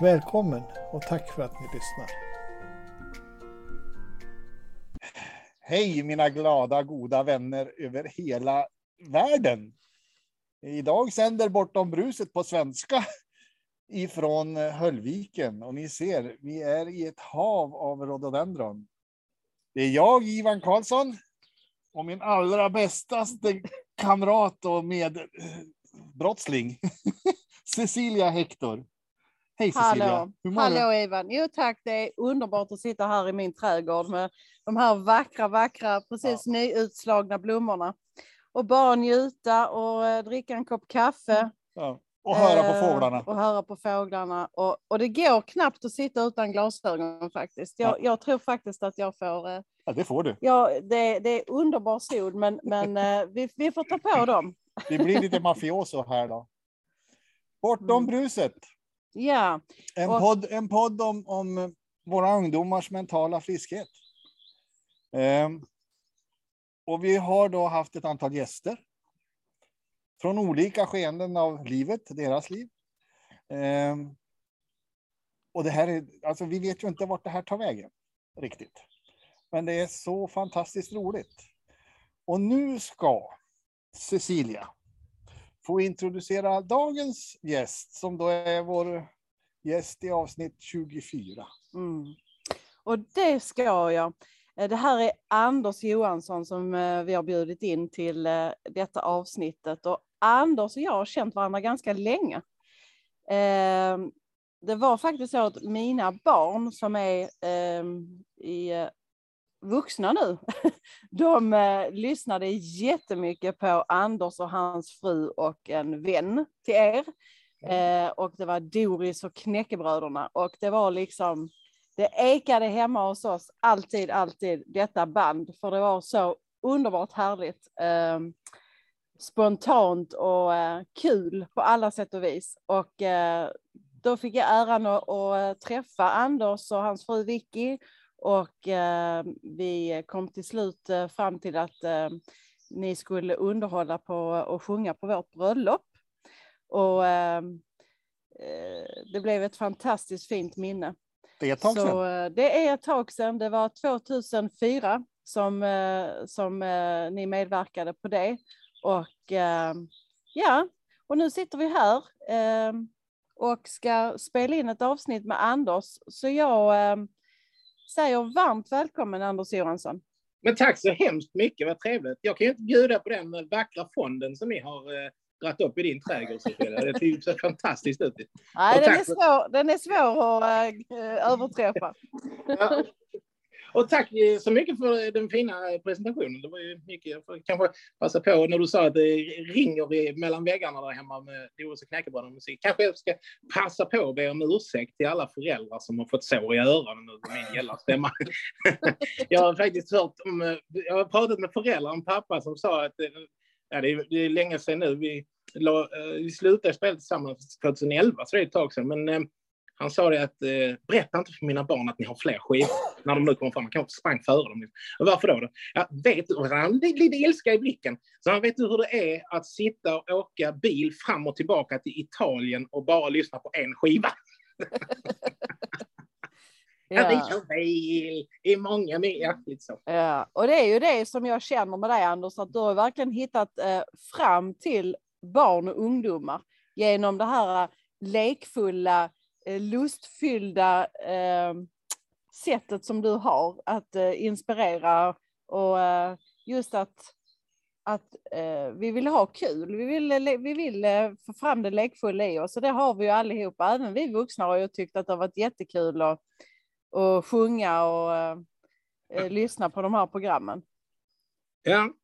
Välkommen och tack för att ni lyssnar. Hej mina glada, goda vänner över hela världen. Idag sänder Bortom bruset på svenska ifrån Höllviken och ni ser, vi är i ett hav av rhododendron. Det är jag, Ivan Karlsson, och min allra bästaste kamrat och medbrottsling, Cecilia Hector. Hej Cecilia! Hallå, Hur mår Hallå du? Ivan! Jo tack, det är underbart att sitta här i min trädgård med de här vackra, vackra, precis ja. nyutslagna blommorna. Och bara njuta och eh, dricka en kopp kaffe. Ja. Och höra på eh, fåglarna. Och höra på fåglarna. Och, och det går knappt att sitta utan glasögon faktiskt. Jag, ja. jag tror faktiskt att jag får... Eh, ja, det får du. Ja, det, det är underbar sol, men, men vi, vi får ta på dem. Det blir lite mafioso här då. Bortom mm. bruset. Ja. En och... podd, en podd om, om våra ungdomars mentala friskhet. Um, och vi har då haft ett antal gäster. Från olika skeenden av livet, deras liv. Um, och det här är, alltså vi vet ju inte vart det här tar vägen riktigt. Men det är så fantastiskt roligt. Och nu ska Cecilia få introducera dagens gäst som då är vår gäst i avsnitt 24. Mm. Och det ska jag. Eh, det här är Anders Johansson som eh, vi har bjudit in till eh, detta avsnittet och Anders och jag har känt varandra ganska länge. Ehm, det var faktiskt så att mina barn som är ehm, i vuxna nu, de eh, lyssnade jättemycket på Anders och hans fru och en vän till er. Eh, och det var Doris och knäckebröderna och det var liksom, det ekade hemma hos oss alltid, alltid detta band, för det var så underbart härligt. Eh, spontant och eh, kul på alla sätt och vis. Och eh, då fick jag äran att, att, träffa Anders och hans fru Vicky och eh, vi kom till slut eh, fram till att ni skulle underhålla på och sjunga på vårt bröllop. Och ehm, eh, det blev ett fantastiskt fint minne. Det är ett tag sedan. Så, eh, det är ett tag sedan. Det var 2004 som, eh, som ni medverkade på det. Och ehm, ja, och nu sitter vi här ehm, och ska spela in ett avsnitt med Anders. Så jag säger varmt välkommen Anders Johansson. Men tack så hemskt mycket, vad trevligt. Jag kan ju inte bjuda på den vackra fonden som ni har dratt upp i din trädgård, Sofia. Det ser fantastiskt ut. Nej, den är, svår, den är svår att äh, överträffa. Ja. Och tack eh, så mycket för eh, den fina eh, presentationen. Det var ju mycket, jag får kanske passa på när du sa att det ringer mellan väggarna där hemma med Doris och knäckebröderna musik. Kanske jag ska passa på att be om ursäkt till alla föräldrar som har fått sår i öronen nu min gälla stämma. jag har faktiskt hört om, jag har pratat med föräldrar, en pappa som sa att ja, det, är, det är länge sedan nu. Vi, la, vi slutade spela tillsammans 2011, så det är ett tag sedan. Men han sa det att eh, berätta inte för mina barn att ni har fler skivor när de nu kommer fram. Man kanske sprang före dem. Och varför då? då? Ja, vet du, han lite ilska i blicken. Så han vet du hur det är att sitta och åka bil fram och tillbaka till Italien och bara lyssna på en skiva. Ja. vi kör bil i många mer. Liksom. Ja, och det är ju det som jag känner med dig Anders, att du har verkligen hittat eh, fram till barn och ungdomar genom det här eh, lekfulla, Eh, lustfyllda eh, sättet som du har att eh, inspirera och eh, just att att eh, vi vill ha kul, vi vill, eh, vi vill eh, få fram det lekfulla i oss och det har vi ju allihopa. Även vi vuxna har ju tyckt att det har varit jättekul att att sjunga och eh, eh lyssna på de här programmen. Ja,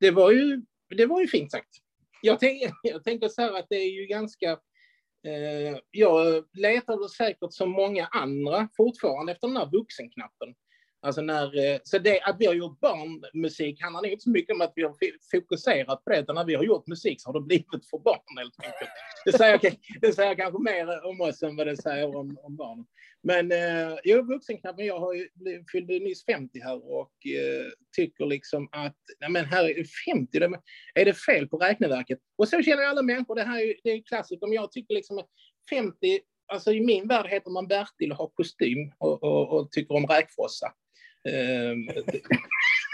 det var ju, det var ju fint sagt. Jag, tänk, jag tänker så här att det är ju ganska Eh, jag letade säkert som många andra fortfarande efter den här vuxenknappen. Alltså när, eh, så det, att vi har gjort barnmusik handlar inte så mycket om att vi har fokuserat på det, utan när vi har gjort musik så har det blivit för barn helt enkelt. Det säger, det säger kanske mer om oss än vad det säger om, om barnen. Men eh, jo, vuxenknappen, jag har ju, fyllde nyss 50 här och eh, tycker liksom att, nej men här är 50, är det fel på räkneverket? Och så känner alla människor, det här är, det är klassiskt, om jag tycker liksom att 50, alltså i min värld heter man Bertil och har kostym och, och, och tycker om räkfrossa.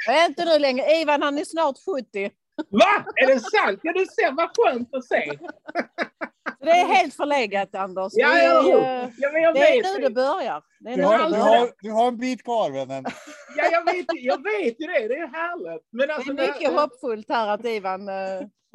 Jag är inte nu längre. Ivan han är snart 70. Va? Är det sant? Ja, du ser, vad skönt att se. Det är helt förlegat, Anders. Ja, ja, ja. ja men jag det vet är nu det börjar. Det är Du har, det du, har, du har en bit kvar, vännen. Ja, jag vet, jag vet ju det. Det är härligt. Men Det alltså, är mycket hoppfullt här att Ivan... eh,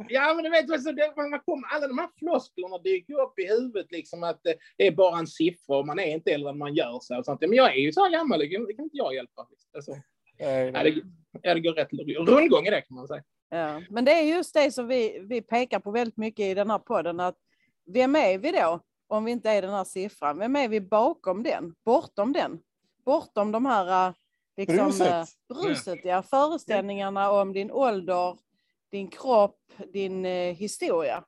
Ja, men du vet, alltså, det, man kommer, alla de här flosklerna dyker upp i huvudet, liksom att det, det är bara en siffra och man är inte äldre än man gör sig. Och sånt. Men jag är ju så här gammal, det kan, det kan inte jag hjälpa. Alltså, Nej, ja, det, ja, det går rätt rundgång i det kan man säga. Ja, men det är just det som vi, vi pekar på väldigt mycket i den här podden. Att vem är vi då om vi inte är den här siffran? Vem är vi bakom den? Bortom den? Bortom de här eh, liksom, Bruset. eh, bruset ja. Föreställningarna om din ålder, din kropp, din eh, historia.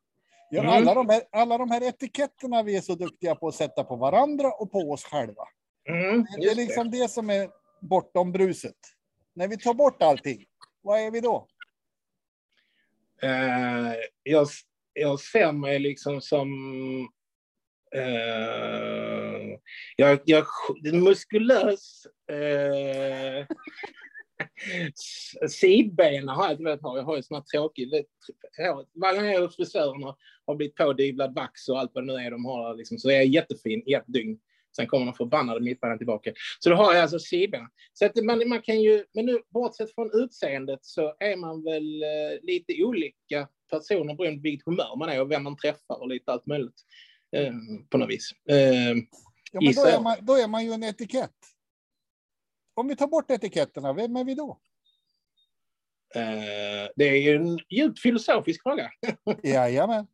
Ja, Mm. alla, de här, alla de här etiketterna vi är så duktiga på att sätta på varandra och på oss själva. Mm, Det är liksom det som är bortom bruset. När vi tar bort allting, vad är vi då? Eh, jag, jag ser mig liksom som... Eh, jag, jag är muskulös. Eh, sidbena har jag inte velat ha. Jag har ju såna här tråkig... Varje gång jag är hos frisören och har blivit pådyvlad vax och allt vad det nu är de har liksom, så är jag jättefin i ett dygn. Sen kommer de förbannade mittbenen tillbaka. Så då har jag alltså sidbenen. Så att man, man kan ju, men nu bortsett från utseendet så är man väl eh, lite olika personer beroende på vilket humör man är och vem man träffar och lite allt möjligt. Eh, på något vis. Eh, Ja, men då, är man, då är man ju en etikett. Om vi tar bort etiketterna, vem är vi då? eh, det är ju en djupt filosofisk fråga. Jajamän.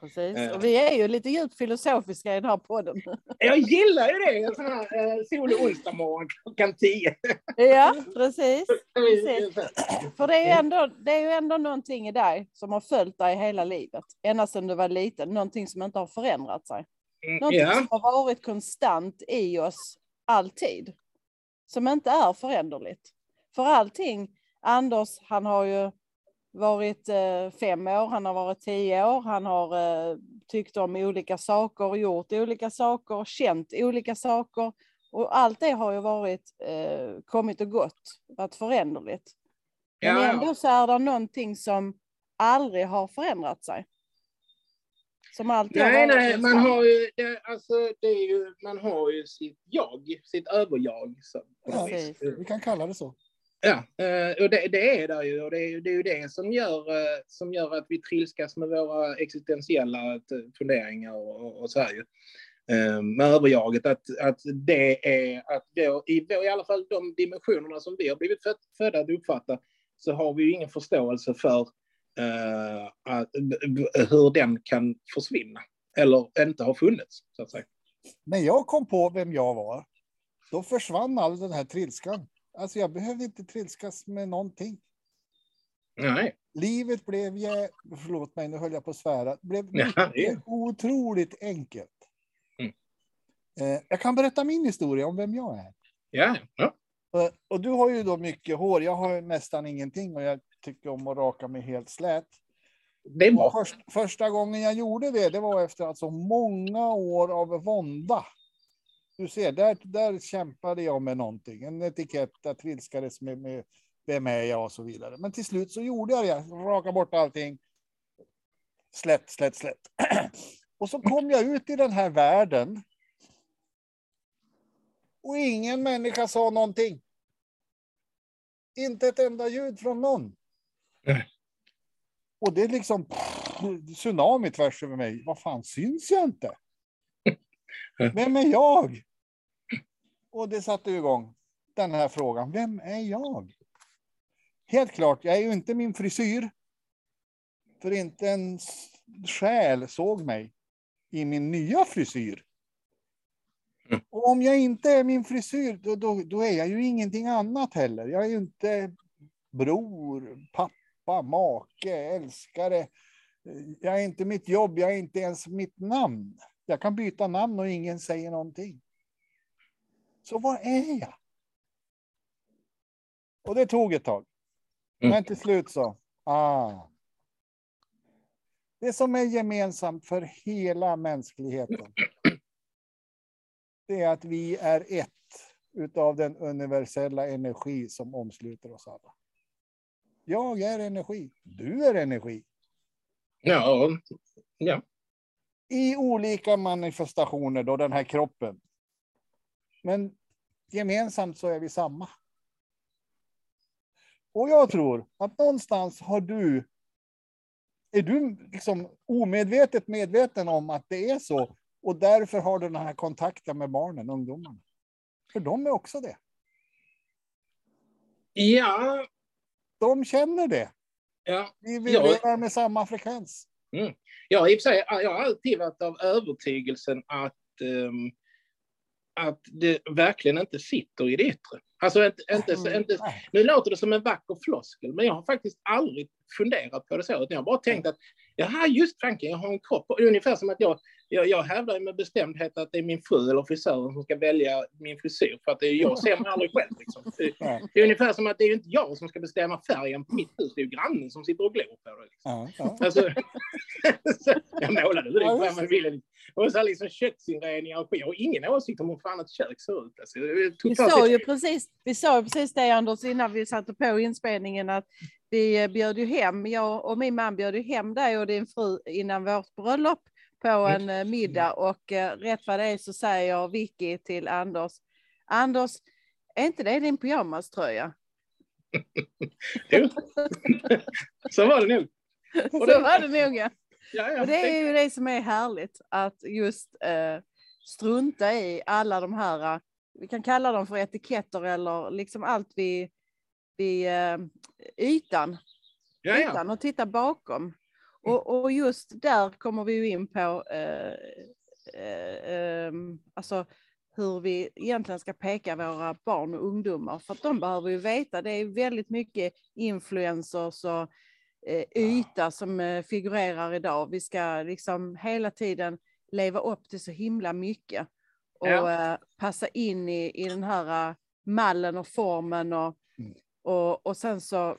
Precis. Eh. Och vi är ju lite djupt filosofiska i den här podden. Jag gillar ju det, en sån här eh, solig onsdag morgon klockan tio. Ja, precis. Precis. För det är, ju ändå, det är ju ändå någonting i dig som har följt dig hela livet. Ända sedan du var liten. Någonting som inte har förändrat sig. Mm, Någonting Ja, som har varit konstant i oss alltid. Som inte är föränderligt. För allting, Anders, han har ju varit eh, fem år, han har varit tio år, han har eh, tyckt om olika saker, gjort olika saker, känt olika saker. Och allt det har ju varit, eh, kommit och gått, varit föränderligt. Men Ja, ja. ändå så är det någonting som aldrig har förändrat sig. Som alltid Nej, varit nej, man har ju, det, alltså, det är ju, man har ju sitt jag, sitt överjag. Så. Precis. Vi kan kalla det så. Ja, eh, och det, det är det ju. Och det är, det är ju det som gör, eh, som gör att vi trilskas med våra existentiella eh, funderingar och, och så här ju. Med överjaget, att, att det är att då, i, i alla fall de dimensionerna som vi har blivit föd, födda att uppfatta, så har vi ju ingen förståelse för uh, att, hur den kan försvinna. Eller inte ha funnits, så att säga. När jag kom på vem jag var, då försvann all den här trilskan. Alltså jag behövde inte trilskas med någonting. Nej. Livet blev, jä... förlåt mig, nu höll jag på att svära, blev mycket otroligt enkelt. Mm. Eh, Jag kan berätta min historia om vem jag är. Ja, ja. Och- Och du har ju då mycket hår, jag har ju nästan ingenting och jag tycker om att raka mig helt slät. det bra. först, första gången jag gjorde det, det var efter alltså många år av vånda. Du ser, där, där kämpade jag med någonting. En etikett, jag trilskades med, med vem är jag och så vidare. Men till slut så gjorde jag det, raka bort allting. Slätt, slätt, slätt. Och så kom jag ut i den här världen. Och ingen människa sa någonting. Inte ett enda ljud från någon. Och det är liksom tsunami tvärs över mig. Vad fan, syns jag inte? Vem är jag? Och det satte igång den här frågan. Vem är jag? Helt klart, jag är ju inte min frisyr. För inte en själ såg mig. i min nya frisyr. Och om jag inte är min frisyr, då, då, då är jag ju ingenting annat heller. Jag är ju inte bror, pappa, make, älskare. Jag är inte mitt jobb, jag är inte ens mitt namn. Jag kan byta namn och ingen säger någonting. Så vad är jag? Och det tog ett tag. Mm. Men till slut så, ah. Det som är gemensamt för hela mänskligheten. Det är att vi är ett utav den universella energi som omsluter oss alla. Jag är energi. Du är energi. Ja, ja. I olika manifestationer då, den här kroppen. Men gemensamt så är vi samma. Och jag tror att någonstans har du, är du liksom omedvetet medveten om att det är så. Och därför har du den här kontakten med barnen, ungdomarna. För de är också det. Ja, De känner det. ja. Vi vibrerar med samma frekvens. Ja, i och sig, jag har alltid varit av övertygelsen att, ehm, att det verkligen inte sitter i det yttre. Alltså, inte, inte, så- inte, nu låter det som en vacker floskel, men jag har faktiskt aldrig funderat på det så. Utan jag har bara tänkt att, jaha, just fanken, jag har en kropp. Ungefär som att jag, jag, jag hävdar med bestämdhet att det är min fru eller frisören som ska välja min frisyr, för att det är jag ser mig aldrig själv. Liksom. Det, är ungefär som att det är inte jag som ska bestämma färgen på mitt hus, det är ju grannen som sitter och glor på det. Liksom. Ja, ja. Alltså, så jag målade det Ja, man ville. Och så här liksom köksinredningar och skit. Jag har ingen åsikt om hur fan ett kök ser ut. Alltså, Vi sa ju precis, vi sa ju precis det Anders innan vi satte på inspelningen att vi bjöd ju hem, jag och min man bjöd ju hem dig och din fru innan vårt bröllop på en eh, middag och eh, rätt vad det är så säger Vicky till Anders, Anders, är inte det din pyjamaströja? Jo. så var det nog. Så Och det- var det nog ja. Ja, ja. Och det är ju det som är härligt, att just eh, strunta i alla de här, eh, vi kan kalla dem för etiketter eller liksom allt vid, vid eh, ytan, ja, ja. ytan och titta bakom. Och, och just där kommer vi ju in på eh, eh, ehm, alltså hur vi egentligen ska peka våra barn och ungdomar. För att de behöver ju veta, det är väldigt mycket influencers och eh, yta som eh, figurerar idag. Vi ska liksom hela tiden leva upp till så himla mycket och Ja. eh, passa in i, i den här eh, mallen och formen och, Mm. och, och sen så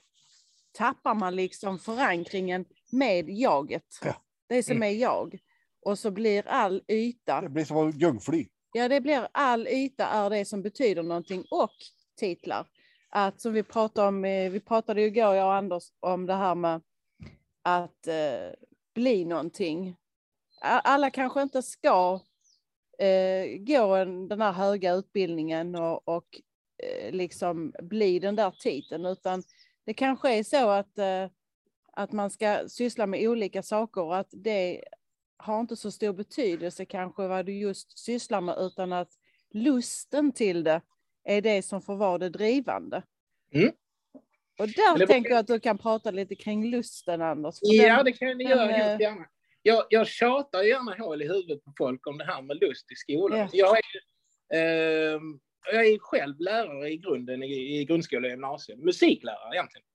tappar man liksom förankringen med jaget. Ja. Det som är jag. Och så blir all yta, Det blir som ett gungfly. ja det blir all yta är det som betyder någonting och titlar. Att som vi pratade om, eh, vi pratade ju igår jag och Anders om det här med att eh, bli någonting. Alla kanske inte ska eh, gå en, den här höga utbildningen och, och eh, liksom bli den där titeln, utan det kanske är så att, eh, att man ska syssla med olika saker och att det har inte så stor betydelse kanske vad du just sysslar med, utan att lusten till det är det som får vara det drivande. Mm. Och där Eller- tänker jag att du kan prata lite kring lusten, Anders. Ja, den- det kan den, göra eh, helt gärna. Jag, jag tjatar gärna hål i huvudet på folk om det här med lust i skolan. Ja. Jag, är, ehm, jag är själv lärare i grunden i, i grundskola och gymnasium. Musiklärare egentligen.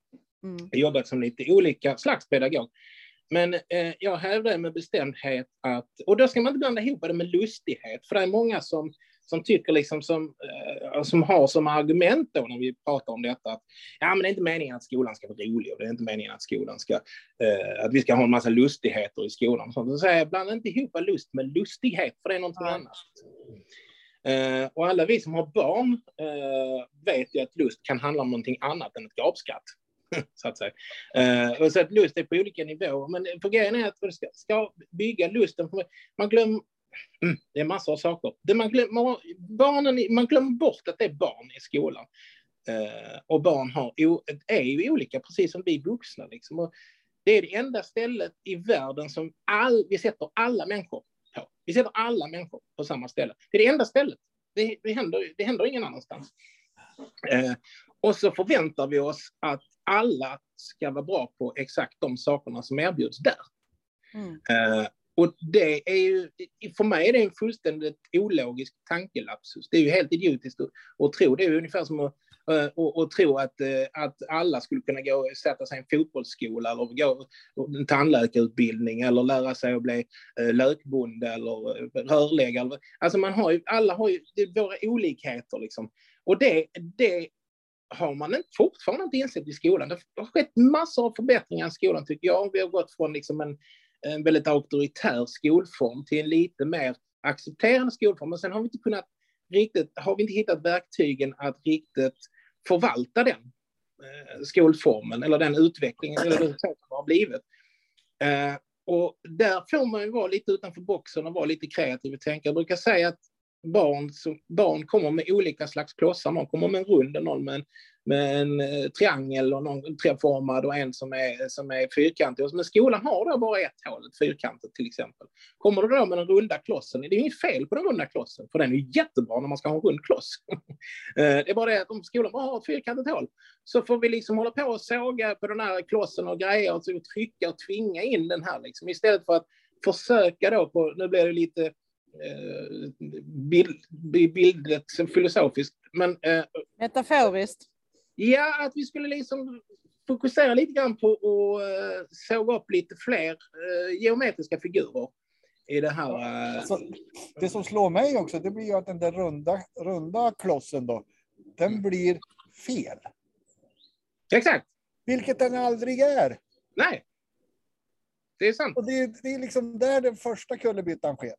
Mm. Jobbat som lite olika slags pedagog. Men eh, jag hävdar med bestämdhet att, och då ska man inte blanda ihop det med lustighet, för det är många som, som tycker liksom som, eh, som har som argument då när vi pratar om detta att ja, men det är inte meningen att skolan ska vara rolig och det är inte meningen att skolan ska, eh, att vi ska ha en massa lustigheter i skolan. Så då säger jag, blanda inte ihop lust med lustighet, för det är någonting Nej. annat. Eh, och alla vi som har barn eh, vet ju att lust kan handla om någonting annat än ett gapskratt. så att säga. Eh, och så att lust är på olika nivåer. Men för grejen är att man ska, ska bygga lusten. För man glömmer... Mm, det är massor av saker. Det man, glömmer, barnen, man glömmer bort att det är barn i skolan. Eh, och barn har, är ju olika, precis som vi vuxna. Liksom. Och det är det enda stället i världen som all, vi sätter alla människor på. Vi sätter alla människor på samma ställe. Det är det enda stället. Det, det, händer, det händer ingen annanstans. Eh, och så förväntar vi oss att alla ska vara bra på exakt de sakerna som erbjuds där. Mm. Eh, Och det är ju, för mig är det en fullständigt ologisk tankelapsus. Det är ju helt idiotiskt att, att tro. Det är ungefär som att Eh, och, och tro att, eh, att alla skulle kunna gå och sätta sig i en fotbollsskola eller gå en tandläkarutbildning eller lära sig att bli lökbonde eller rörläggare. Alltså man har ju, alla har ju våra olikheter liksom. Och det, det har man fortfarande inte insett i skolan. Det har skett massor av förbättringar i skolan tycker jag. Vi har gått från liksom en, en väldigt auktoritär skolform till en lite mer accepterande skolform. Men sen har vi inte kunnat riktigt, har vi inte hittat verktygen att riktigt förvalta den eh, skolformen eller den utvecklingen eller det som har blivit. Eh, och där får man ju vara lite utanför boxen och vara lite kreativ och tänka. Jag brukar säga att barn, barn kommer med olika slags klossar. Någon kommer med en rund och någon med en, med en eh, triangel och någon treformad och en som är, som är fyrkantig. Men skolan har då bara ett hål, ett fyrkantigt till exempel. Kommer du då med den runda klossen, det är inget fel på den runda klossen, för den är jättebra när man ska ha en rund kloss. Eh, det är bara det att om skolan bara har ett fyrkantigt hål, så får vi liksom hålla på och såga på den här klossen och grejer och trycka och tvinga in den här liksom, istället för att försöka då på, nu blir det lite bild, bildligt filosofiskt, men... Eh, Metaforiskt. Ja, att vi skulle liksom fokusera lite grann på att uh, såga upp lite fler geometriska figurer i det här. Alltså, det som slår mig också, det blir ju att den där runda, runda klossen då, den mm. blir fel. Exakt. Vilket den aldrig är. Nej. Det är sant. Och det, det är liksom där den första kullerbyttan sker.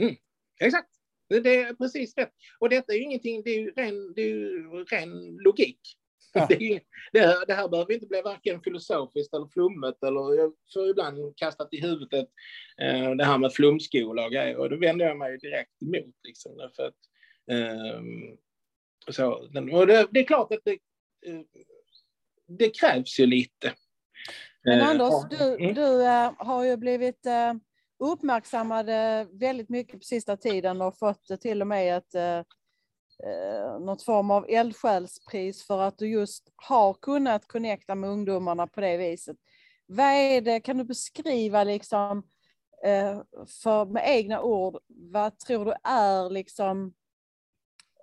Mm. Exakt. Det är precis rätt. Och detta är ju ingenting, det är ju ren, det är ju ren logik. Ja. Det, det, här, det här behöver inte bli varken filosofiskt eller flummet eller jag får ibland kastat i huvudet eh, det här med flumskola och grejer och då vänder jag mig direkt emot liksom. För att, eh, så, och det, det, är klart att det, eh, det krävs ju lite. Men eh, Anders, du, mm. du äh, har ju blivit äh, uppmärksammade väldigt mycket på sista tiden och fått till och med ett eh, eh, något form av eldsjälspris för att du just har kunnat connecta med ungdomarna på det viset. Vad är det, kan du beskriva liksom eh, för med egna ord, vad tror du är liksom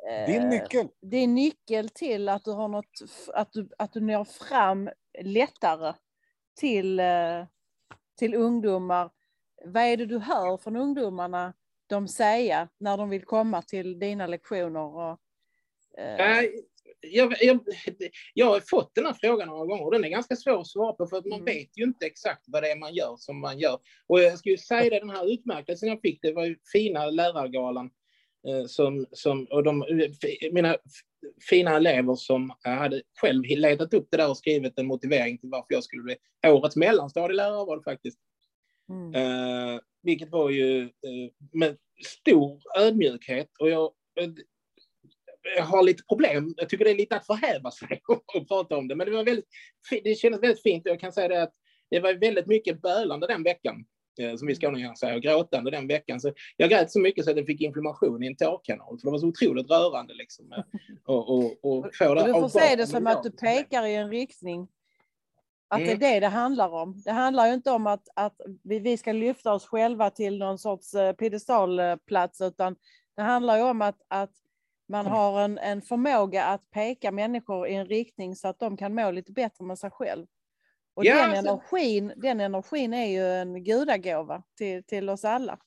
eh, din nyckel? Din nyckel till att du har något, att du, att du når fram lättare till, eh, till ungdomar vad är det du hör från ungdomarna de säga när de vill komma till dina lektioner? Och, eh... jag, jag, jag har fått den här frågan några gånger och den är ganska svår att svara på för att man mm. vet ju inte exakt vad det är man gör som man gör. Och jag skulle säga det, den här utmärkelsen jag fick, det var ju fina lärargalan eh, som, som, och de, mina fina elever som hade själv letat upp det där och skrivit en motivering till varför jag skulle bli årets mellanstadielärare var det faktiskt. Mm. Eh, vilket var ju eh, med stor ödmjukhet. Och jag, eh, jag har lite problem. Jag tycker det är lite att förhäva sig och prata om det. Men det, var väldigt, det kändes väldigt fint. Jag kan säga det att det var väldigt mycket bölande den veckan. Eh, som vi skåningar säger, gråtande den veckan. Så jag grät så mycket så att jag fick inflammation i en tårkanal. För det var så otroligt rörande. Liksom, och, och, och, det, du får se det som att du pekar i en riktning att mm. det är det det handlar om. Det handlar ju inte om att, att vi, vi ska lyfta oss själva till någon sorts eh, piedestalplats, utan det handlar ju om att, att man mm. har en, en förmåga att peka människor i en riktning så att de kan må lite bättre med sig själv. Och ja, den, alltså... energin, den energin är ju en gudagåva till, till oss alla.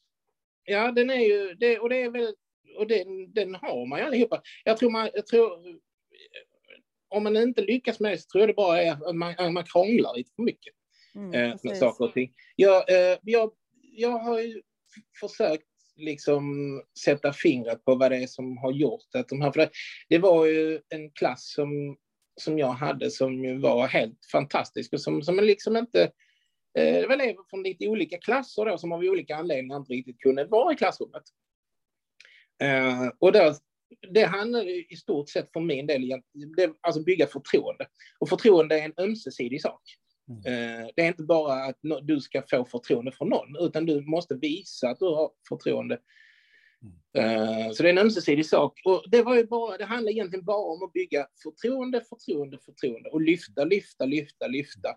Ja, den är ju, det, och det är väl, och den, den har man ju allihopa. Jag tror man, jag tror, om man inte lyckas med det så tror jag det bara är att man, man krånglar lite för mycket mm, eh, med saker och ting. Jag, eh, jag, jag har ju försökt liksom sätta fingret på vad det är som har gjort att de här, för det, det var ju en klass som, som jag hade som ju var helt fantastisk och som, som liksom inte eh, det var elever från lite olika klasser då, som av olika anledningar inte riktigt kunde vara i klassrummet. Eh, och då det handlar i stort sett för min del om alltså bygga förtroende. Och förtroende är en ömsesidig sak. Mm. Eh, det är inte bara att du ska få förtroende från någon, utan du måste visa att du har förtroende. Mm. Så det är en ömsesidig sak. Och det, var ju bara, det handlar egentligen bara om att bygga förtroende, förtroende, förtroende och lyfta, lyfta, lyfta, lyfta.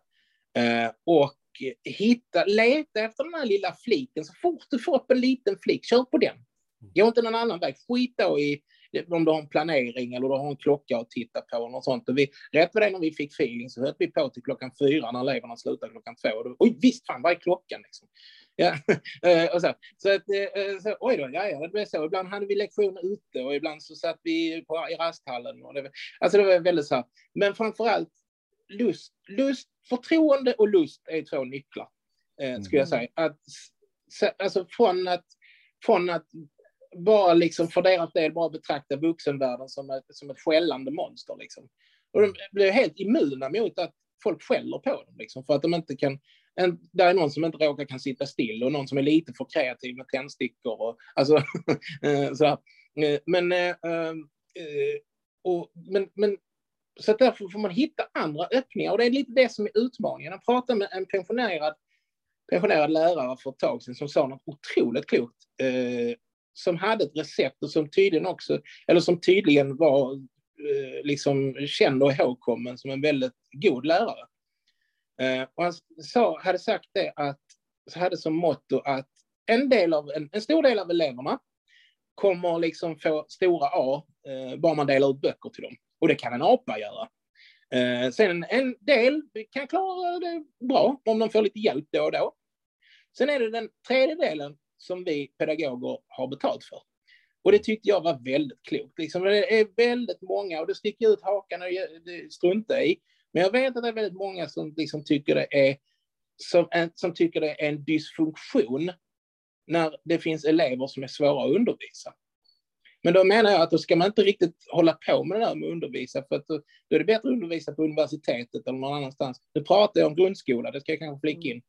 Eh, och hitta, leta efter den här lilla fliken. Så fort du får upp en liten flik, kör på den. Gå inte någon annan väg. Skit då i om du har en planering eller du har en klocka att titta på. Och något sånt. Och vi, rätt vad det när vi fick feeling så höll vi på till klockan fyra när eleverna slutade klockan två. Och då, Oj, visst fan, vad är klockan? Liksom. Ja, eh, och så. Så, att, eh, så, oj då, ja, ja, det blev så. Ibland hade vi lektion ute och ibland så satt vi på, i rasthallen. Och det, alltså det var väldigt så här. Men framför allt lust, lust, förtroende och lust är två nycklar, eh, skulle jag säga. Att, alltså från att, från att bara liksom för deras del bara betrakta vuxenvärlden som ett, som ett skällande monster. Liksom. Och de blir helt immuna mot att folk skäller på dem, liksom, för att de inte kan... En, där är någon som inte råkar kan sitta still och någon som är lite för kreativ med tändstickor. Och, alltså, eh, så eh, Men, eh, eh, och, men, men så därför får man hitta andra öppningar och det är lite det som är utmaningen. Jag pratade med en pensionerad, pensionerad lärare för ett tag sedan som sa något otroligt klokt. Eh, som hade ett recept och som tydligen också, eller som tydligen var eh, liksom känd och ihågkommen som en väldigt god lärare. Eh, och han sa, hade sagt det att, så hade som motto att en, del av, en, en stor del av eleverna kommer liksom få stora A eh, bara man delar ut böcker till dem. Och det kan en apa göra. Eh, sen en del kan klara det bra om de får lite hjälp då och då. Sen är det den tredje delen som vi pedagoger har betalt för. Och det tyckte jag var väldigt klokt. Liksom, det är väldigt många, och det sticker ut hakan och struntar i. Men jag vet att det är väldigt många som liksom tycker det är som, som tycker det är en dysfunktion när det finns elever som är svåra att undervisa. Men då menar jag att då ska man inte riktigt hålla på med det där med att undervisa, för att då, då är det bättre att undervisa på universitetet eller någon annanstans. Nu pratar jag om grundskola, det ska jag kanske flika in.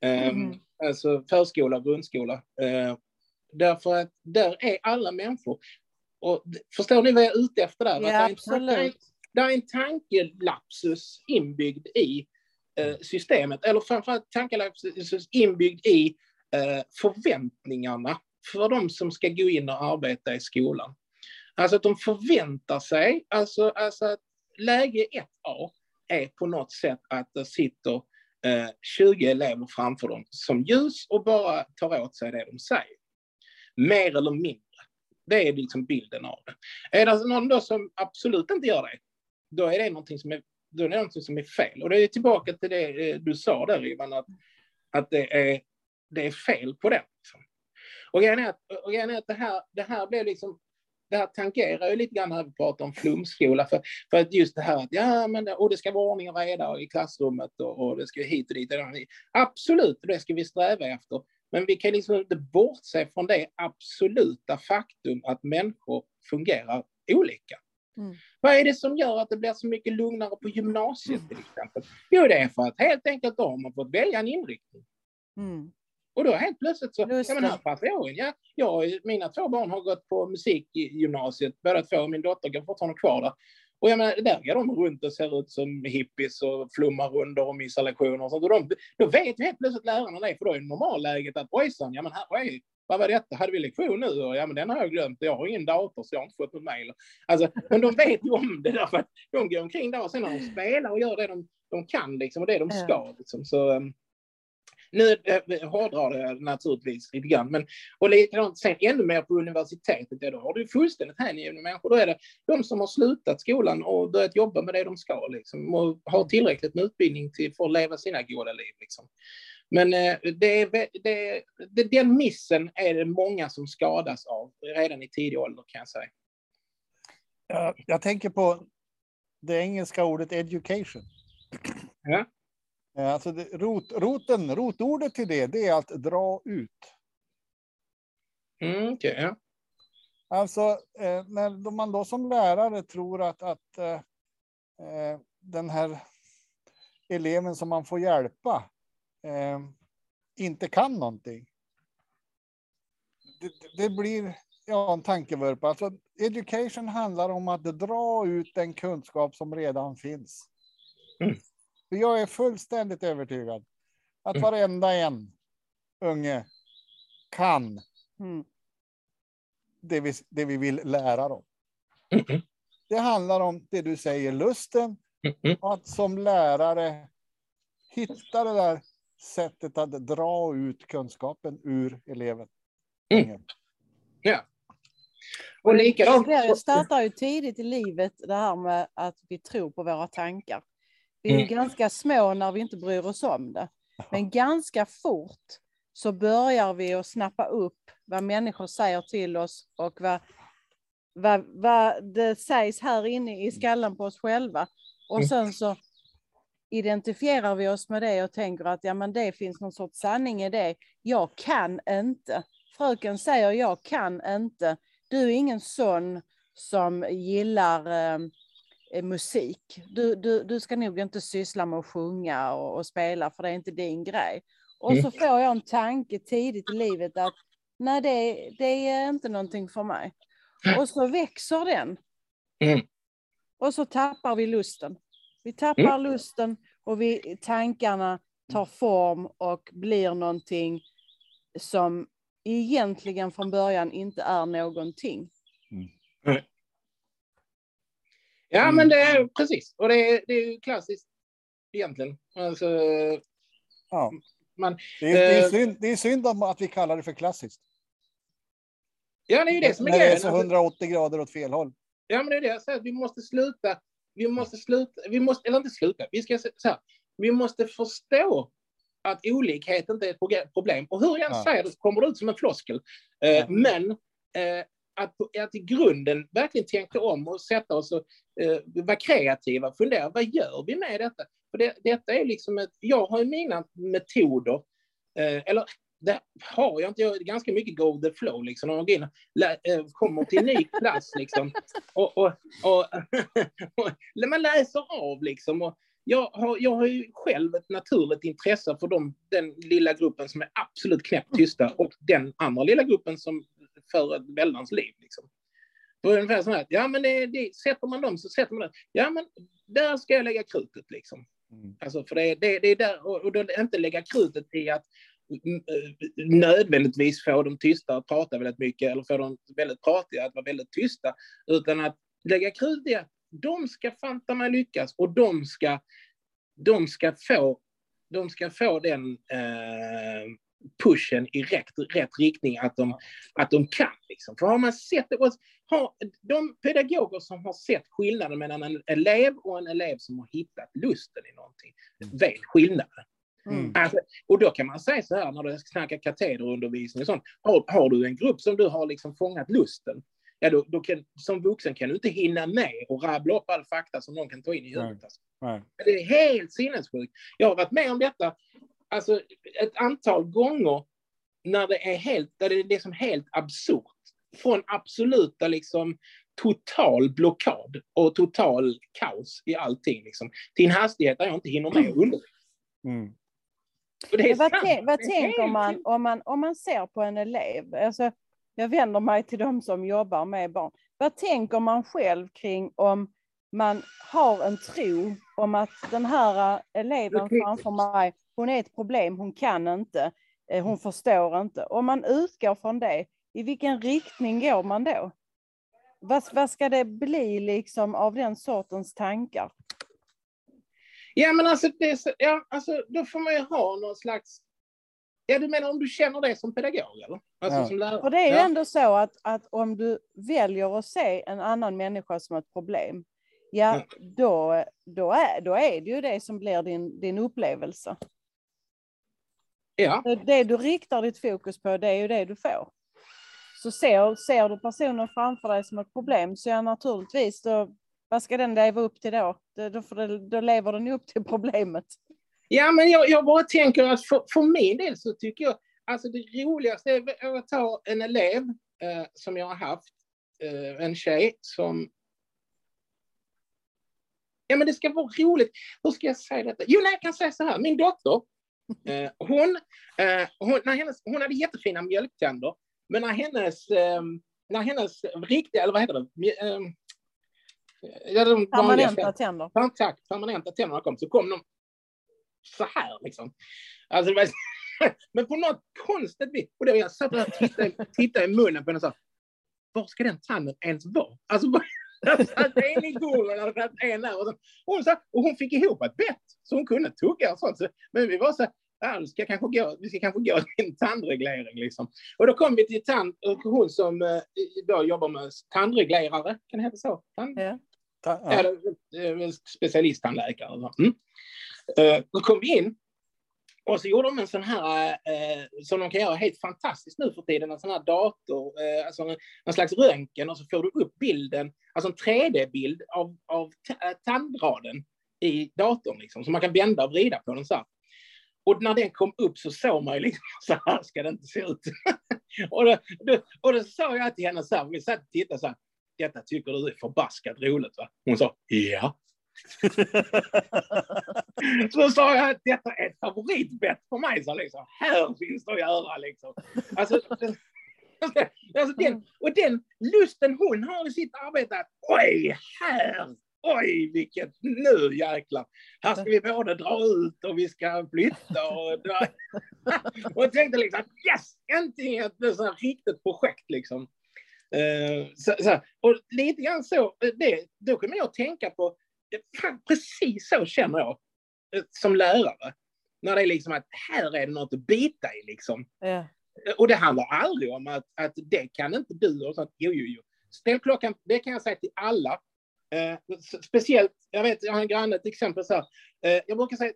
Mm. Um, alltså förskola och grundskola. Uh, därför att där är alla människor. Och förstår ni vad jag är ute efter där? Ja, absolut. Det är en tankelapsus inbyggd i uh, systemet, eller framförallt tankelapsus inbyggd i uh, förväntningarna för de som ska gå in och arbeta i skolan. Alltså att de förväntar sig, alltså, alltså att läge 1A är på något sätt att det sitter eh, 20 elever framför dem som ljus och bara tar åt sig det de säger. Mer eller mindre. Det är liksom bilden av det. Är det alltså någon då som absolut inte gör det, då är det någonting som är, då är det någonting som är fel. Och det är tillbaka till det eh, du sa där, Ivan, att, att det, är, det är fel på det. Och grejen är att, och grejen är att det, här, det här blev liksom det här tangerar ju lite grann när vi pratar om flumskola, för, för att just det här att ja, men det, och det ska vara ordning och reda i klassrummet och, och det ska hit och dit. Absolut, det ska vi sträva efter. Men vi kan liksom inte bortse från det absoluta faktum att människor fungerar olika. Mm. Vad är det som gör att det blir så mycket lugnare på gymnasiet till exempel? Jo, det är för att helt enkelt då har man fått välja en inriktning. Mm. Och då helt plötsligt så, ja men här passar jag in. Ja, jag, mina två barn har gått på musikgymnasiet, båda två, min dotter går fortfarande kvar där. Och jag menar, där går de runt och ser ut som hippies och flummar runt och missar lektioner och sånt. Och de, då vet helt plötsligt lärarna det, för då är normalläget att ojsan, ja men här, oj, vad var detta? Hade vi lektion nu? Och, ja, men den har jag glömt. Jag har ingen dator så jag har inte fått något mejl. Alltså, men de vet ju om det därför att de går omkring där och sen när de spelar och gör det de, de kan liksom, och det de ska. Liksom. Så, um, nu eh, hårdrar det naturligtvis lite grann, men och likadant sen ännu mer på universitetet, ja, då har du fullständigt hängivna människor. Då är det de som har slutat skolan och börjat jobba med det de ska, liksom, och har tillräckligt med utbildning till, för att leva sina goda liv. Liksom. Men eh, det, det, det, den missen är det många som skadas av redan i tidig ålder, kan jag säga. Jag, jag tänker på det engelska ordet education. Ja. Eh, alltså det, rot, roten, rotordet till det, det är att dra ut. Mm, okay. Alltså, eh, när man då som lärare tror att, att eh, eh, den här eleven som man får hjälpa eh, inte kan någonting. Det, det blir ja, en tankevurpa. Alltså, education handlar om att dra ut den kunskap som redan finns. Mm. För jag är fullständigt övertygad att mm. varenda en unge kan mm. det, vi, det vi vill lära dem. Mm. Det handlar om det du säger, lusten. Mm. Att som lärare hitta det där sättet att dra ut kunskapen ur eleven. Mm. Ja. Och Det likadant. blir- startar ju tidigt i livet det här med att vi tror på våra tankar. Vi är Mm. ganska små när vi inte bryr oss om det. Men ganska fort så börjar vi att snappa upp vad människor säger till oss och vad, vad, vad det sägs här inne i skallen på oss själva. Och Mm. sen så identifierar vi oss med det och tänker att ja, men det finns någon sorts sanning i det. Jag kan inte. Fröken säger jag kan inte. Du är ingen sån som gillar eh, musik. Du, du, du ska nog inte syssla med att sjunga och, och spela för det är inte din grej. Och Mm. så får jag en tanke tidigt i livet att nej, det, det är inte någonting för mig. Och så växer den. Mm. Och så tappar vi lusten. Vi tappar lusten och vi, tankarna tar form och blir någonting som egentligen från början inte är någonting. Ja, Mm. men det är precis. Och det är, det är ju klassiskt egentligen. Alltså, Ja. Man- det, är, det, är eh, synd, det är synd att vi kallar det för klassiskt. ja, det är ju det som är När det är grejen. så Alltså, 180 grader åt fel håll. Ja, men det är det jag säger. Vi måste sluta. Vi måste sluta. Vi måste, eller inte sluta. Vi ska så här. Vi måste förstå att olikhet inte är ett problem. Och hur jag än Ja. säger det så kommer det ut som en floskel. Eh, Ja. Men eh, att, att i grunden verkligen tänka om och sätta oss och eh, vara kreativa. Fundera, vad gör vi med detta? För det, detta är liksom ett, jag har ju mina metoder. Eh, eller det har jag inte. Jag är ganska mycket go the flow liksom. När man går in och eh, kommer till en ny klass liksom. Och, och, och, och man läser av liksom. Och jag, har, jag har ju själv ett naturligt intresse för dem, den lilla gruppen som är absolut knäppt tysta och den andra lilla gruppen som för ett väldans liv. Liksom. Det var ungefär så här, ja men det, det, sätter man dem så sätter man det. Ja men där ska jag lägga krutet liksom. Mm. Alltså för det, det, det är där, och, och då inte lägga krutet i att mm, eh, nödvändigtvis få dem tysta att prata väldigt mycket eller få dem väldigt pratiga att vara väldigt tysta, utan att lägga krut i att de ska fanta mig lyckas och de ska, de ska få de ska få den eh, pushen i rätt, rätt riktning, att de, att de kan. Liksom. För har man sett det, har, de pedagoger som har sett skillnaden mellan en elev och en elev som har hittat lusten i någonting, vet skillnaden. Mm. Alltså, och då kan man säga så här när du snackar katederundervisning och sånt. Har, har du en grupp som du har liksom fångat lusten, ja då, då kan, som vuxen kan du inte hinna med och rabbla upp all fakta som någon kan ta in i huvudet. Alltså. Det är helt sinnessjukt. Jag har varit med om detta alltså, ett antal gånger när det är helt, där det är liksom helt absurt. Från absoluta liksom total blockad och total kaos i allting. Liksom, till en hastighet där jag inte hinner med att undervisa. Mm. För det är Men vad, vad tänker man om, man om man ser på en elev? Alltså, jag vänder mig till de som jobbar med barn. Vad tänker man själv kring om man har en tro om att den här eh, eleven framför mig, hon är ett problem, hon kan inte, eh, hon förstår inte. Om man utgår från det, i vilken riktning går man då? Vad, vad ska det bli liksom av den sortens tankar? Ja, men alltså, det, ja, alltså, då får man ju ha någon slags... Ja, du menar om du känner det som pedagog, eller? Alltså, Ja. som lärare? Och det är ju ja. ändå så att, att om du väljer att se en annan människa som ett problem, ja, då, då, är, då är det ju det som blir din, din upplevelse. Ja. Det, du riktar ditt fokus på, det är ju det du får. Så ser, ser du personen framför dig som ett problem, så ja, naturligtvis, då, vad ska den leva upp till då? Då, då, då lever den upp till problemet. Ja, men jag, jag bara tänker att för, för min del så tycker jag, alltså det roligaste är att ta en elev eh, som jag har haft, eh, en tjej som... Ja, men det ska vara roligt. Hur ska jag säga detta? Jo, nej, jag kan säga så här. Min dotter, hon, eh, hon, när hennes, hon hade jättefina mjölktänder, men när hennes, eh, när hennes riktiga, eller vad heter det? Mj- Eh, ja, de Permanenta tänder. Tack, permanenta tänderna kom, så kom de så här liksom. Alltså, var, men på något konstigt vis. Och då jag satt och tittade, tittade i munnen på henne och sa, var ska den tanden ens vara? Alltså, satt en i gommen och satt en där. Och, så, hon, sa, och hon fick ihop ett bett, så hon kunde tugga och sånt. Så, men vi var så ja, ska kanske gå, vi ska kanske gå till en tandreglering. Liksom. Och då kom vi till tand, och hon som eh, då jobbar med tandreglerare, kan det heta så? Tand, Ja. Ta, ja. specialisttandläkare. så. Mm. Eh, Då kom vi in och så gjorde de en sån här, eh, som de kan göra helt fantastiskt nu för tiden, en sån här dator, eh, alltså en, en slags röntgen och så får du upp bilden, alltså en 3D-bild av, av eh, tandraden i datorn liksom, så man kan vända och vrida på den så här. Och när den kom upp så såg man ju liksom, så här ska det inte se ut. och, då, då, och då sa jag till henne så här, vi satt och tittade så här, detta tycker du är förbaskat roligt va? Hon sa, ja. Så sa jag att detta är ett favoritbett för mig. Så liksom, här finns det att göra. Liksom. Alltså, alltså den, och den lusten hon har i sitt arbete, att oj, här, oj, vilket, nu jäklar. Här ska vi både dra ut och vi ska flytta. Och, dra. och jag tänkte liksom, yes, äntligen ett så här riktigt projekt. Liksom. Uh, så, så, och lite grann så, eh, det, då kommer jag att tänka på, precis så känner jag eh, som lärare. När det är liksom att här är det något att bita i liksom. Ja. Och det handlar aldrig om att, att det kan inte du och sånt. Jo, jo, jo. Ställ klockan, det kan jag säga till alla. Eh, speciellt, jag vet, jag har en granne, ett exempel så här. Eh, jag brukar säga,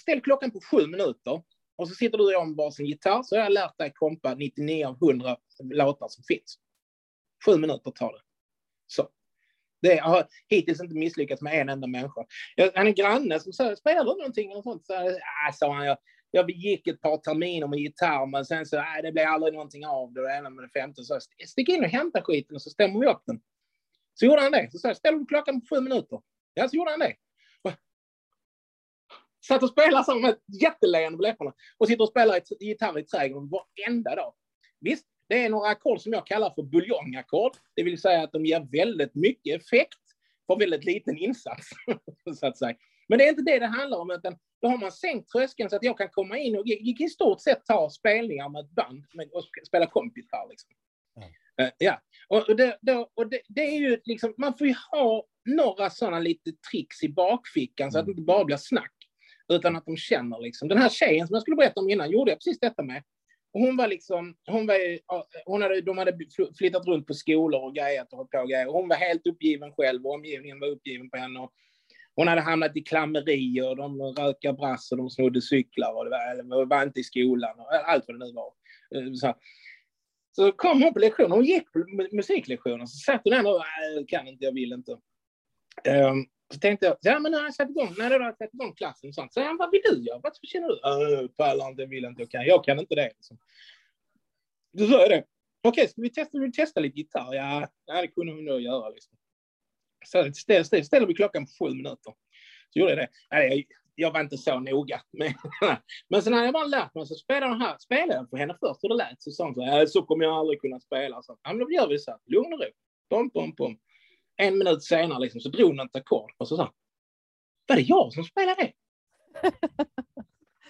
ställ klockan på sju minuter och så sitter du om varsin gitarr så har jag lärt dig kompa 99 av 100 låtar som finns. Sju minuter tar det. Så. Det jag har hittills inte misslyckats med en enda människa. Jag har en granne som sa, spelar du någonting? Och sånt? Så, ah, sa han, jag, jag gick ett par terminer med gitarr, men sen så, nej, det blev aldrig någonting av det. Och det ena med det femte. Så stick in och hämta skiten och så stämmer vi upp den. Så gjorde han det. Så sa jag, ställer du klockan på sju minuter? Ja, så gjorde han det. Och Satt och spelade så med ett jätteleende på läpparna. Och sitter och spelar gitarr i trädgården varenda dag. Visst, det är några ackord som jag kallar för buljongackord. Det vill säga att de ger väldigt mycket effekt för väldigt liten insats. så att säga. Men det är inte det det handlar om, utan då har man sänkt tröskeln så att jag kan komma in och i stort sett ta spelningar med ett band och sp- spela kompgitarr. Liksom. Eh, ja, och, och, det, då, och det, det är ju liksom, man får ju ha några sådana lite tricks i bakfickan så att det inte bara blir snack, utan att de känner liksom. Den här tjejen som jag skulle berätta om innan gjorde jag precis detta med. Hon var liksom, hon var, hon hade, de hade flyttat runt på skolor och grejat och hållit på och grejer. Hon var helt uppgiven själv och omgivningen var uppgiven på henne. Och hon hade hamnat i klammerier, de rökade brass och de snodde cyklar och det var, eller var inte i skolan och allt vad det nu var. Eh, så, så kom hon på lektionen, hon gick på musiklektionen, så satt hon där och "Nej, kan inte, jag vill inte. Ehm, så tänkte jag, ja men nu har jag satt igång, när du har satt igång klassen och sånt. Så jag, vad vill du göra? Vad känner du? Äh, uh, pallar inte, vill inte, jag kan, jag kan inte det. Liksom. Då sa jag det. Okej, ska vi testa, vill testa lite gitarr? Ja, ja, det kunde hon nog göra. Liksom. Så ställ, ställ, ställer vi klockan på sju minuter. Så gjorde jag det. Nej, jag, jag var inte så noga. Men, men sen hade jag bara lärt mig så spelade jag, här, spelade jag för henne först hur det lät. Så sa hon så så kommer jag aldrig kunna spela. Så, ja, men då gör vi så här, lugn och ro. Pom, pom, pom. En minut senare liksom, så drog hon ett ackord och så sa var det jag som spelade det?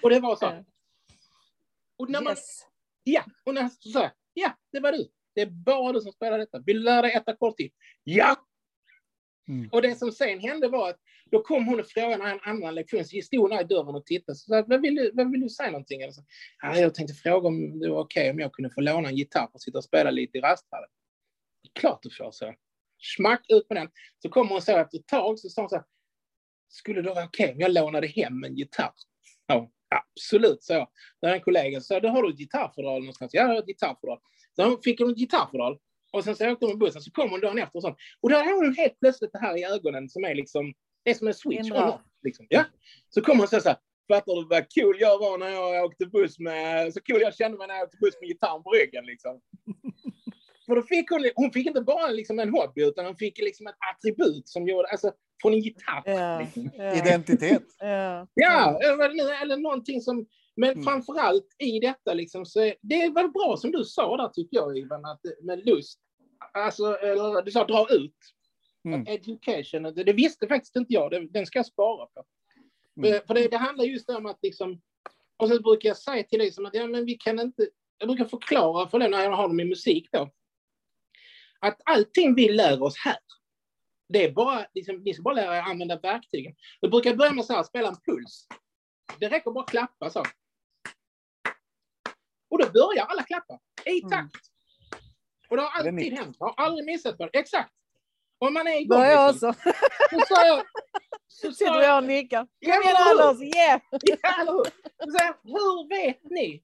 och det var så. här. Och när man, Yes. Ja, och när så sa ja, det var du. Det är bara du som spelar detta. Vill du lära dig ett ackord till? Ja! Mm. Och det som sen hände var att då kom hon och frågade en annan lektion, så stod hon i dörren och tittade. Så sa, vad, vill du, vad vill du säga någonting? Eller så, ja, jag tänkte fråga om det var okej om jag kunde få låna en gitarr och sitta och spela lite i rasthallen. Klart du får, så. Smack ut med den. Så kom hon så efter ett tag så sa hon så här, skulle det vara okej om jag lånade hem en gitarr? Ja, absolut, så jag. Där en kollega sa, då har du ett gitarrfodral någonstans? Ja, jag har ett gitarrfodral. Så hon fick hon ett gitarrfodral. Och sen så åkte hon med bussen, så kom hon dagen efter och sånt. Och då har hon helt plötsligt det här i ögonen som är liksom, det är som en switch. Hindrar. on, Liksom. Ja. Så kom hon så så här, fattar du vad cool jag var när jag åkte buss med, så cool jag kände mig när jag åkte buss med gitarren på ryggen liksom. För då fick hon, hon fick inte bara liksom en hobby, utan hon fick liksom ett attribut som gjorde, alltså från en gitarr. Ja. Liksom. Ja. Identitet. Ja. Ja, eller, eller någonting som... Men Mm. framför allt i detta, liksom, så är- det var bra som du sa där, tycker jag, Ivan, att, med lust. Alltså, eller, du sa dra ut. Mm. Education, det, det visste faktiskt inte jag. Det, den ska jag spara på. Mm. För, det, det handlar just om att liksom... Och så brukar jag säga till dig som att ja, men vi kan inte... Jag brukar förklara för det när jag har dem i musik då. Att allting vi lär oss här, det är bara, liksom, ni ska bara lära er använda verktygen. Då brukar jag börja med så här, spela en puls. Det räcker bara att klappa så. Och då börjar alla klappa i Mm. takt. Och det har Det alltid hänt. Jag har aldrig missat på det. Exakt. Om man är igång. Börjar jag Liksom, också. så sa jag... Så Sitter jag och nickar. Ja? Anders, yeah! Ja, eller hur? Så jag, hur vet ni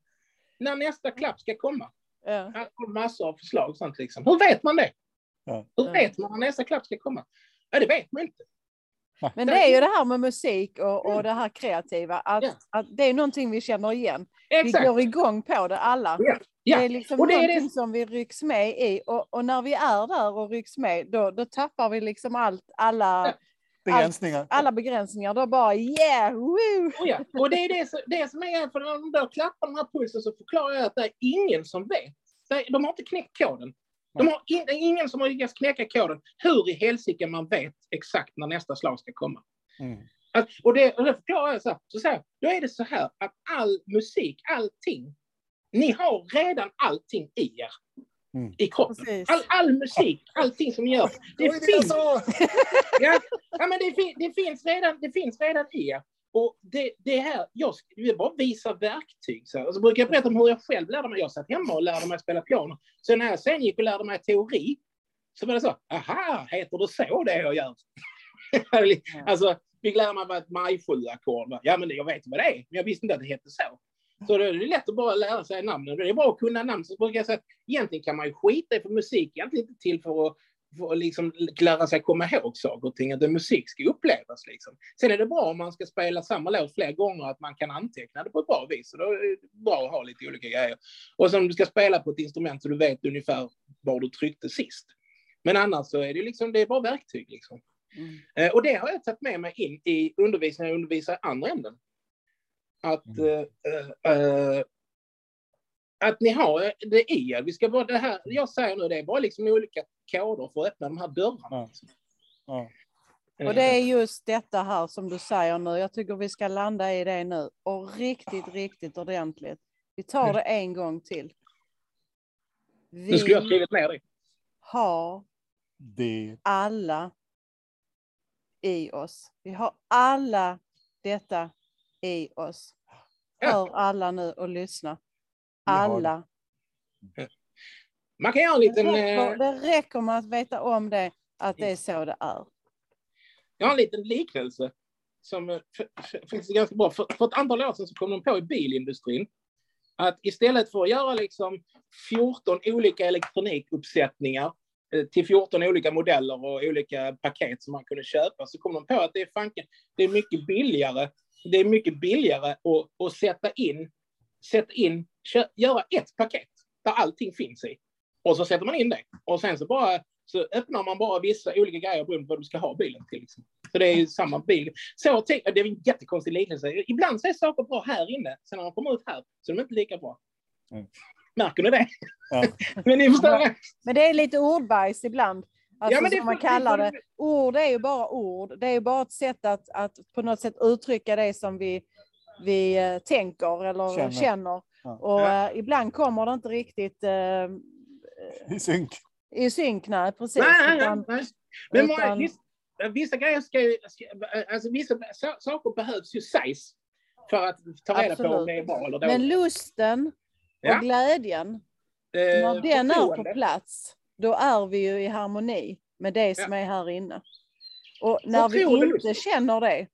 när nästa klapp ska komma? Ja. Jag har massor av förslag och sånt liksom. Hur vet man det? Ja. Hur vet man när nästa klapp ska komma? Ja, det vet man inte. Men det är ju det här med musik och, och det här kreativa, att, Ja. att det är någonting vi känner igen. Vi Exakt. går igång på det alla. Ja. Ja. Det är liksom Och det är det- någonting som vi rycks med i och, och när vi är där och rycks med, då, då tappar vi liksom allt, alla, Begränsningar. alla begränsningar. Då bara yeah, woo! Oh ja. Och det är det, som- det som är, för när de då klappar den här pulsen så förklarar jag att det är ingen som vet. De har inte knäckt koden. De har in, det är ingen som har lyckats knäcka koden. Hur i helsike man vet exakt när nästa slag ska komma. Mm. Att, och, det, och det förklarar jag så här, så så här, då är det så här att all musik, allting, ni har redan allting i er. Mm. I kroppen. Precis. All, all musik, allting som gör. Det Det finns, ja, ja, men det, fin, det, finns redan, det finns redan i er. Och det, det här, jag vill bara visa verktyg. Så, så brukar jag berätta om hur jag själv lärde mig. Jag satt hemma och lärde mig spela piano. Sen när jag sen gick och lärde mig teori, så var det så, aha, heter det så det jag gör? alltså, fick lära mig vad ett maj-sju-ackord var. Ja, men jag vet vad det är, men jag visste inte att det hette så. Så då är det lätt att bara lära sig namnen. Det är bra att kunna namn. Så brukar jag säga att egentligen kan man ju skita i, för musik är egentligen inte till för att för att liksom lära sig komma ihåg saker och ting. Att musik ska upplevas. Liksom. Sen är det bra om man ska spela samma låt flera gånger, att man kan anteckna det på ett bra vis. Så då är det bra att ha lite olika grejer. Och sen om du ska spela på ett instrument så du vet ungefär var du tryckte sist. Men annars så är det, liksom, det är bara verktyg. Liksom. Mm. Eh, och det har jag tagit med mig in i undervisningen när jag undervisar i andra ämnen. Att, Mm. eh, eh, att ni har det i er. Vi ska bara, det här jag säger nu, det är bara liksom olika koder för att öppna de här dörrarna. Ja. Ja. Och det är just detta här som du säger nu. Jag tycker vi ska landa i det nu och riktigt, riktigt ordentligt. Vi tar det en gång till. Nu skulle jag ha Vi skrivit ner det. har Det. alla i oss. Vi har alla detta i oss. Hör alla nu och lyssna. Det. Alla. Man kan göra en Det liten, räcker, eh, det räcker med att veta om det, att det är så det är. jag har en liten liknelse som eh, faktiskt är ganska bra. För, för ett antal år sedan så kom de på i bilindustrin att istället för att göra liksom 14 olika elektronikuppsättningar eh, till 14 olika modeller och olika paket som man kunde köpa så kom de på att det är, fanken, det är mycket billigare. Det är mycket billigare att, att sätta in, sätta in kö, göra ett paket där allting finns i. Och så sätter man in det. Och sen så bara så öppnar man bara vissa olika grejer beroende på vad du ska ha bilen till. Liksom. Så det är ju samma bil. Så tänk, det är en jättekonstig liknelse. Ibland så är saker bra här inne, sen när de kommer ut här så är de inte lika bra. Mm. Märker ni det? Ja. Men ni förstår det? Men det är lite ordbajs ibland. Alltså, Ja, men det som man kallar det. Ord är ju bara ord. Det är ju bara ett sätt att, att på något sätt uttrycka det som vi, vi eh, tänker eller Känner. känner. Ja. Och Ja. eh, ibland kommer det inte riktigt eh, I synk. i synk, nej precis. Nej, nej, utan- nej. Men många, utan- vissa, vissa grejer ska ju, alltså vissa sa- saker behövs ju sägas för att ta reda på om Absolut. det är bra eller Men dåligt. lusten och glädjen, Eh, när den är på plats, då är vi ju i harmoni med det som är här inne. Och när vi inte lust. känner det,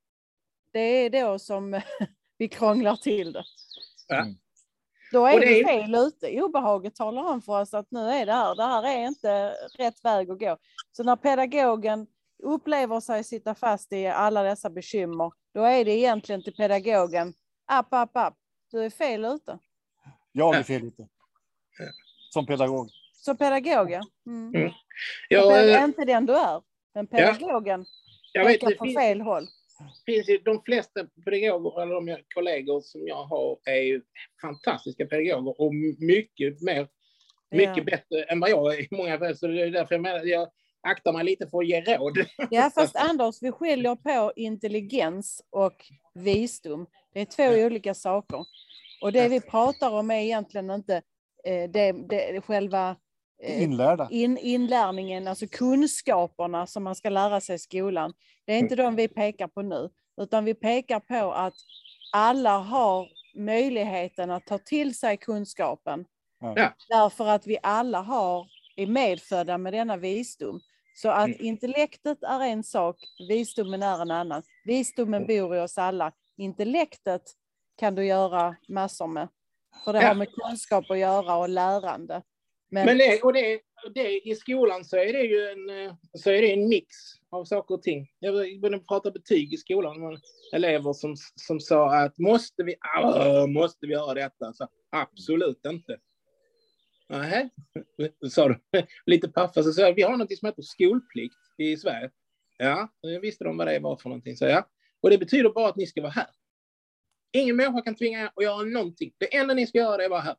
det är då som vi krånglar till det. Ja. Mm. Då Och är det vi är- fel ute. Obehaget talar om för oss att nu är det här, det här är inte rätt väg att gå. Så när pedagogen upplever sig sitta fast i alla dessa bekymmer, då är det egentligen till pedagogen, app, app, app, du är fel ute. Jag är Ja. fel ute. Som pedagog. Så pedagog, ja. Mm. Mm. Jag Jag, är eh, inte den du är, men pedagogen jag vet, pekar på finns, fel håll. finns ju, de flesta pedagoger, eller de kollegor som jag har, är ju fantastiska pedagoger och mycket mer, mycket Ja. bättre än vad jag är i många fall. Så det är därför jag menar, jag aktar mig lite för att ge råd. Ja, fast Anders, vi skiljer på intelligens och visdom. Det är två olika saker. Och det vi pratar om är egentligen inte eh, det, det, själva eh, Inlärda. in, inlärningen, alltså kunskaperna som man ska lära sig i skolan. Det är inte de vi pekar på nu, utan vi pekar på att alla har möjligheten att ta till sig kunskapen. Ja. Ja. Därför att vi alla har, är medfödda med denna visdom. Så att Mm. intellektet är en sak, visdomen är en annan. Visdomen bor i oss alla. Intellektet kan du göra massor med. För det Ja. har med kunskap att göra och lärande. Men, Men det, och det, det, i skolan så är det ju en, eh, så är det en mix av saker och ting. Jag började prata betyg i skolan med elever som, som sa att måste vi, måste vi göra detta? Så, absolut inte. Nej, sa du. Lite paffa. Så sa jag, vi har något som heter skolplikt i Sverige. Ja, jag visste de vad det var för någonting. Så ja. Och det betyder bara att ni ska vara här. Ingen människa kan tvinga er att göra någonting. Det enda ni ska göra är att vara här.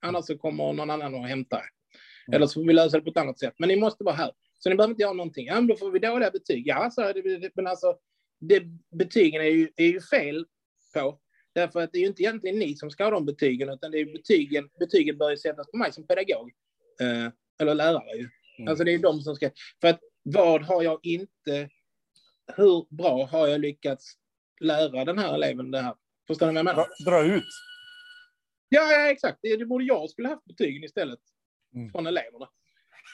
Annars så kommer någon annan och hämtar er. Eller så får vi lösa det på ett annat sätt. Men ni måste vara här. Så ni behöver inte göra någonting. Ja, men då får vi dåliga betyg. Ja, så det, men alltså, det, betygen är ju, är ju fel på. Därför att det är ju inte egentligen ni som ska ha de betygen, utan det är betygen. Betygen bör ju sättas på mig som pedagog. Eh, eller lärare ju. Mm. Alltså det är de som ska... För att vad har jag inte... Hur bra har jag lyckats lära den här eleven det här? Förstår ni vad jag menar? Dra, dra ut. Ja, ja exakt. Det, det borde jag skulle haft betygen istället. Mm. Från eleverna.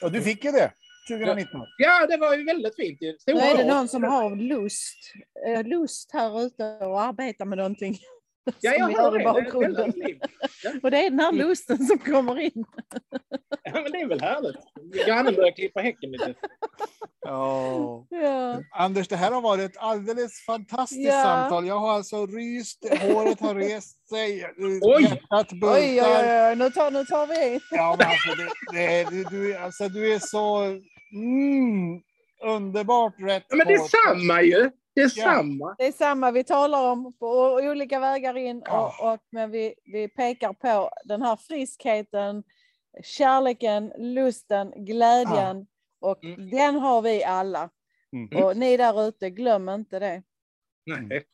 Och du fick ju det 2019. Ja, det var ju väldigt fint. ju. nu Stora är det någon som har lust, eh, lust här ute och arbetar med någonting. Ja, jag hör i det. Det är bakgrunden. liv. Och det är den här lusten som kommer in. Ja, men det är väl härligt. Grannen börjar klippa häcken lite. Ja. Ja. Anders, det här har varit ett alldeles fantastiskt Ja. samtal. Jag har alltså ryst, håret har rest sig, Oj! hjärtat Oj, bultar. oj, oj, oj, nu tar, nu tar vi. Ja, men alltså, det, det, du, du, alltså, du är så mm, underbart rätt Ja, men det är på- samma ju. Det är samma. Det är samma vi talar om på olika vägar in Ja. och, och men vi, vi pekar på den här friskheten, kärleken, lusten, glädjen och Mm. den har vi alla. Mm. Och ni där ute, glöm inte det. Nej.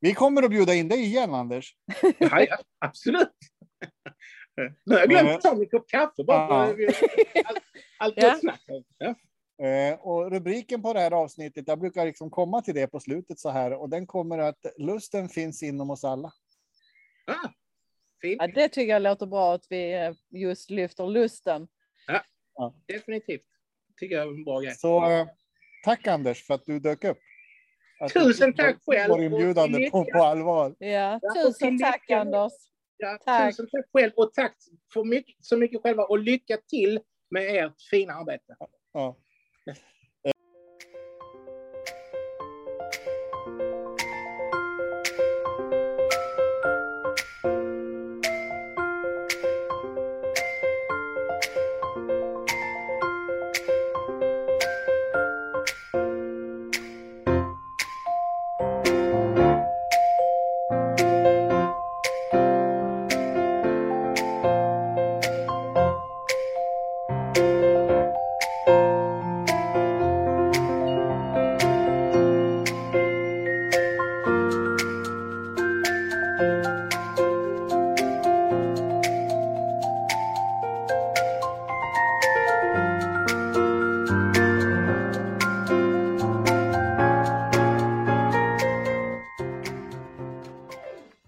Vi kommer att bjuda in dig igen, Anders. Ja, ja, absolut. Nu har jag glömt att ta min kopp kaffe. Bara Ja. allt, allt Ja. snack. Ja. Eh, och rubriken på det här avsnittet, jag brukar liksom komma till det på slutet så här, och den kommer att lusten finns inom oss alla. Ah, fint. Ja, det tycker jag låter bra att vi eh, just lyfter lusten. Definitivt. Tycker jag är en bra grej. Så eh, tack Anders för att du dök upp. Att Tusen du tack själv. Var inbjudande på, på allvar. Ja, Ja, tusen tack. Anders. Ja, Tack. Tusen tack själv och tack för mycket, så mycket själva och lycka till med ert fina arbete. Ja.